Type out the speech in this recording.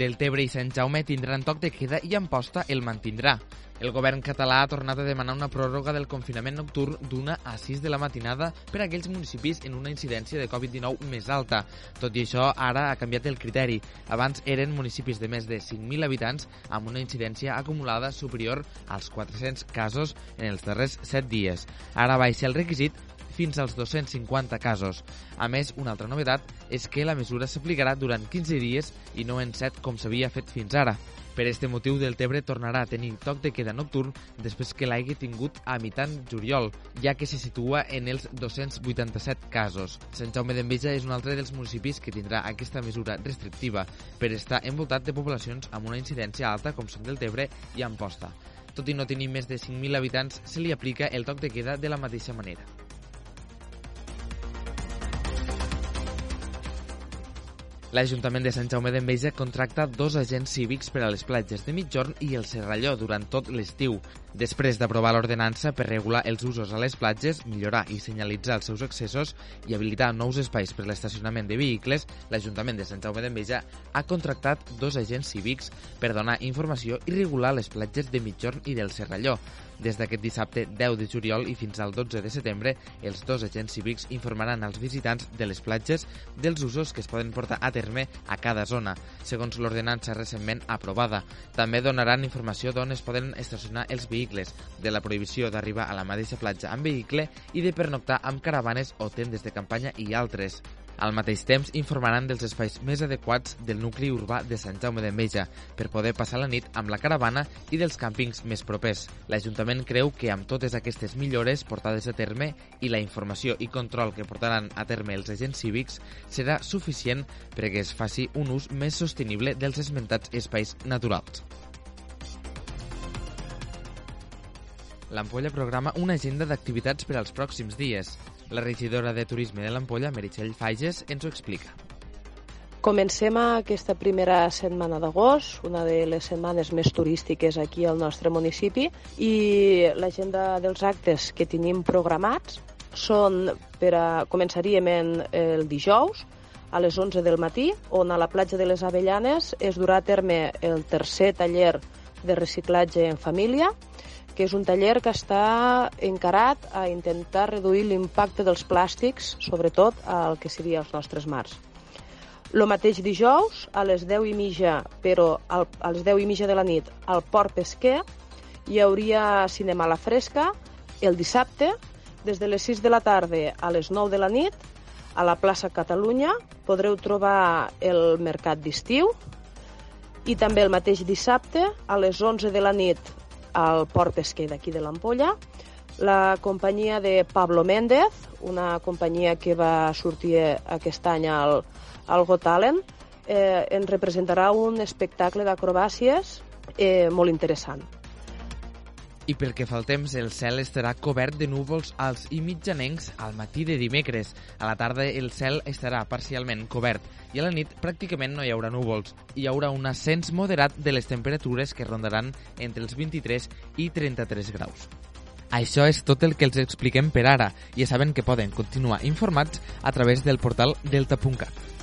Deltebre i Sant Jaume tindran toc de queda i Amposta el mantindrà. El govern català ha tornat a demanar una pròrroga del confinament nocturn d'una a 6 de la matinada per a aquells municipis en una incidència de Covid-19 més alta. Tot i això, ara ha canviat el criteri. Abans eren municipis de més de 5.000 habitants amb una incidència acumulada superior als 400 casos en els darrers 7 dies. Ara baixa el requisit fins als 250 casos. A més, una altra novetat és que la mesura s'aplicarà durant 15 dies i no en 7 com s'havia fet fins ara. Per este motiu, Deltebre tornarà a tenir toc de queda nocturn després que l'hagi tingut a mitant juliol, ja que se situa en els 287 casos. Sant Jaume d'Enveja és un altre dels municipis que tindrà aquesta mesura restrictiva per estar envoltat de poblacions amb una incidència alta com són Deltebre i Amposta. Tot i no tenir més de 5.000 habitants, se li aplica el toc de queda de la mateixa manera. L'Ajuntament de Sant Jaume d'Enveja contracta dos agents cívics per a les platges de Mitjorn i el Serralló durant tot l'estiu. Després d'aprovar l'ordenança per regular els usos a les platges, millorar i senyalitzar els seus accessos i habilitar nous espais per l'estacionament de vehicles, l'Ajuntament de Sant Jaume d'Enveja ha contractat dos agents cívics per donar informació i regular les platges de Mitjorn i del Serralló. Des d'aquest dissabte 10 de juliol i fins al 12 de setembre, els dos agents cívics informaran als visitants de les platges dels usos que es poden portar a terme a cada zona, segons l'ordenança recentment aprovada. També donaran informació d'on es poden estacionar els vehicles, de la prohibició d'arribar a la mateixa platja amb vehicle i de pernoctar amb caravanes o tendes de campanya i altres. Al mateix temps, informaran dels espais més adequats del nucli urbà de Sant Jaume d'Enveja per poder passar la nit amb la caravana i dels càmpings més propers. L'Ajuntament creu que amb totes aquestes millores portades a terme i la informació i control que portaran a terme els agents cívics serà suficient perquè es faci un ús més sostenible dels esmentats espais naturals. L'Ampolla programa una agenda d'activitats per als pròxims dies. La regidora de Turisme de l'Ampolla, Meritxell Fages, ens ho explica. Comencem aquesta primera setmana d'agost, una de les setmanes més turístiques aquí al nostre municipi, i l'agenda dels actes que tenim programats són per a... començaríem en el dijous, a les 11 del matí, on a la platja de les Avellanes es durà a terme el tercer taller de reciclatge en família, que és un taller que està encarat a intentar reduir l'impacte dels plàstics, sobretot al que seria els nostres mars. Lo mateix dijous, a les 10 i mitja, però al, a les 10 i mitja de la nit, al Port Pesquer, hi hauria cinema a la fresca. El dissabte, des de les 6 de la tarda a les 9 de la nit, a la plaça Catalunya podreu trobar el mercat d'estiu i també el mateix dissabte, a les 11 de la nit, al port pesquer d'aquí de l'Ampolla. La companyia de Pablo Méndez, una companyia que va sortir aquest any al, al Got Talent, eh, ens representarà un espectacle d'acrobàcies eh, molt interessant. I pel que fa al temps, el cel estarà cobert de núvols als i mitjanencs al matí de dimecres. A la tarda el cel estarà parcialment cobert i a la nit pràcticament no hi haurà núvols. Hi haurà un ascens moderat de les temperatures que rondaran entre els 23 i 33 graus. Això és tot el que els expliquem per ara. Ja saben que poden continuar informats a través del portal delta.cat.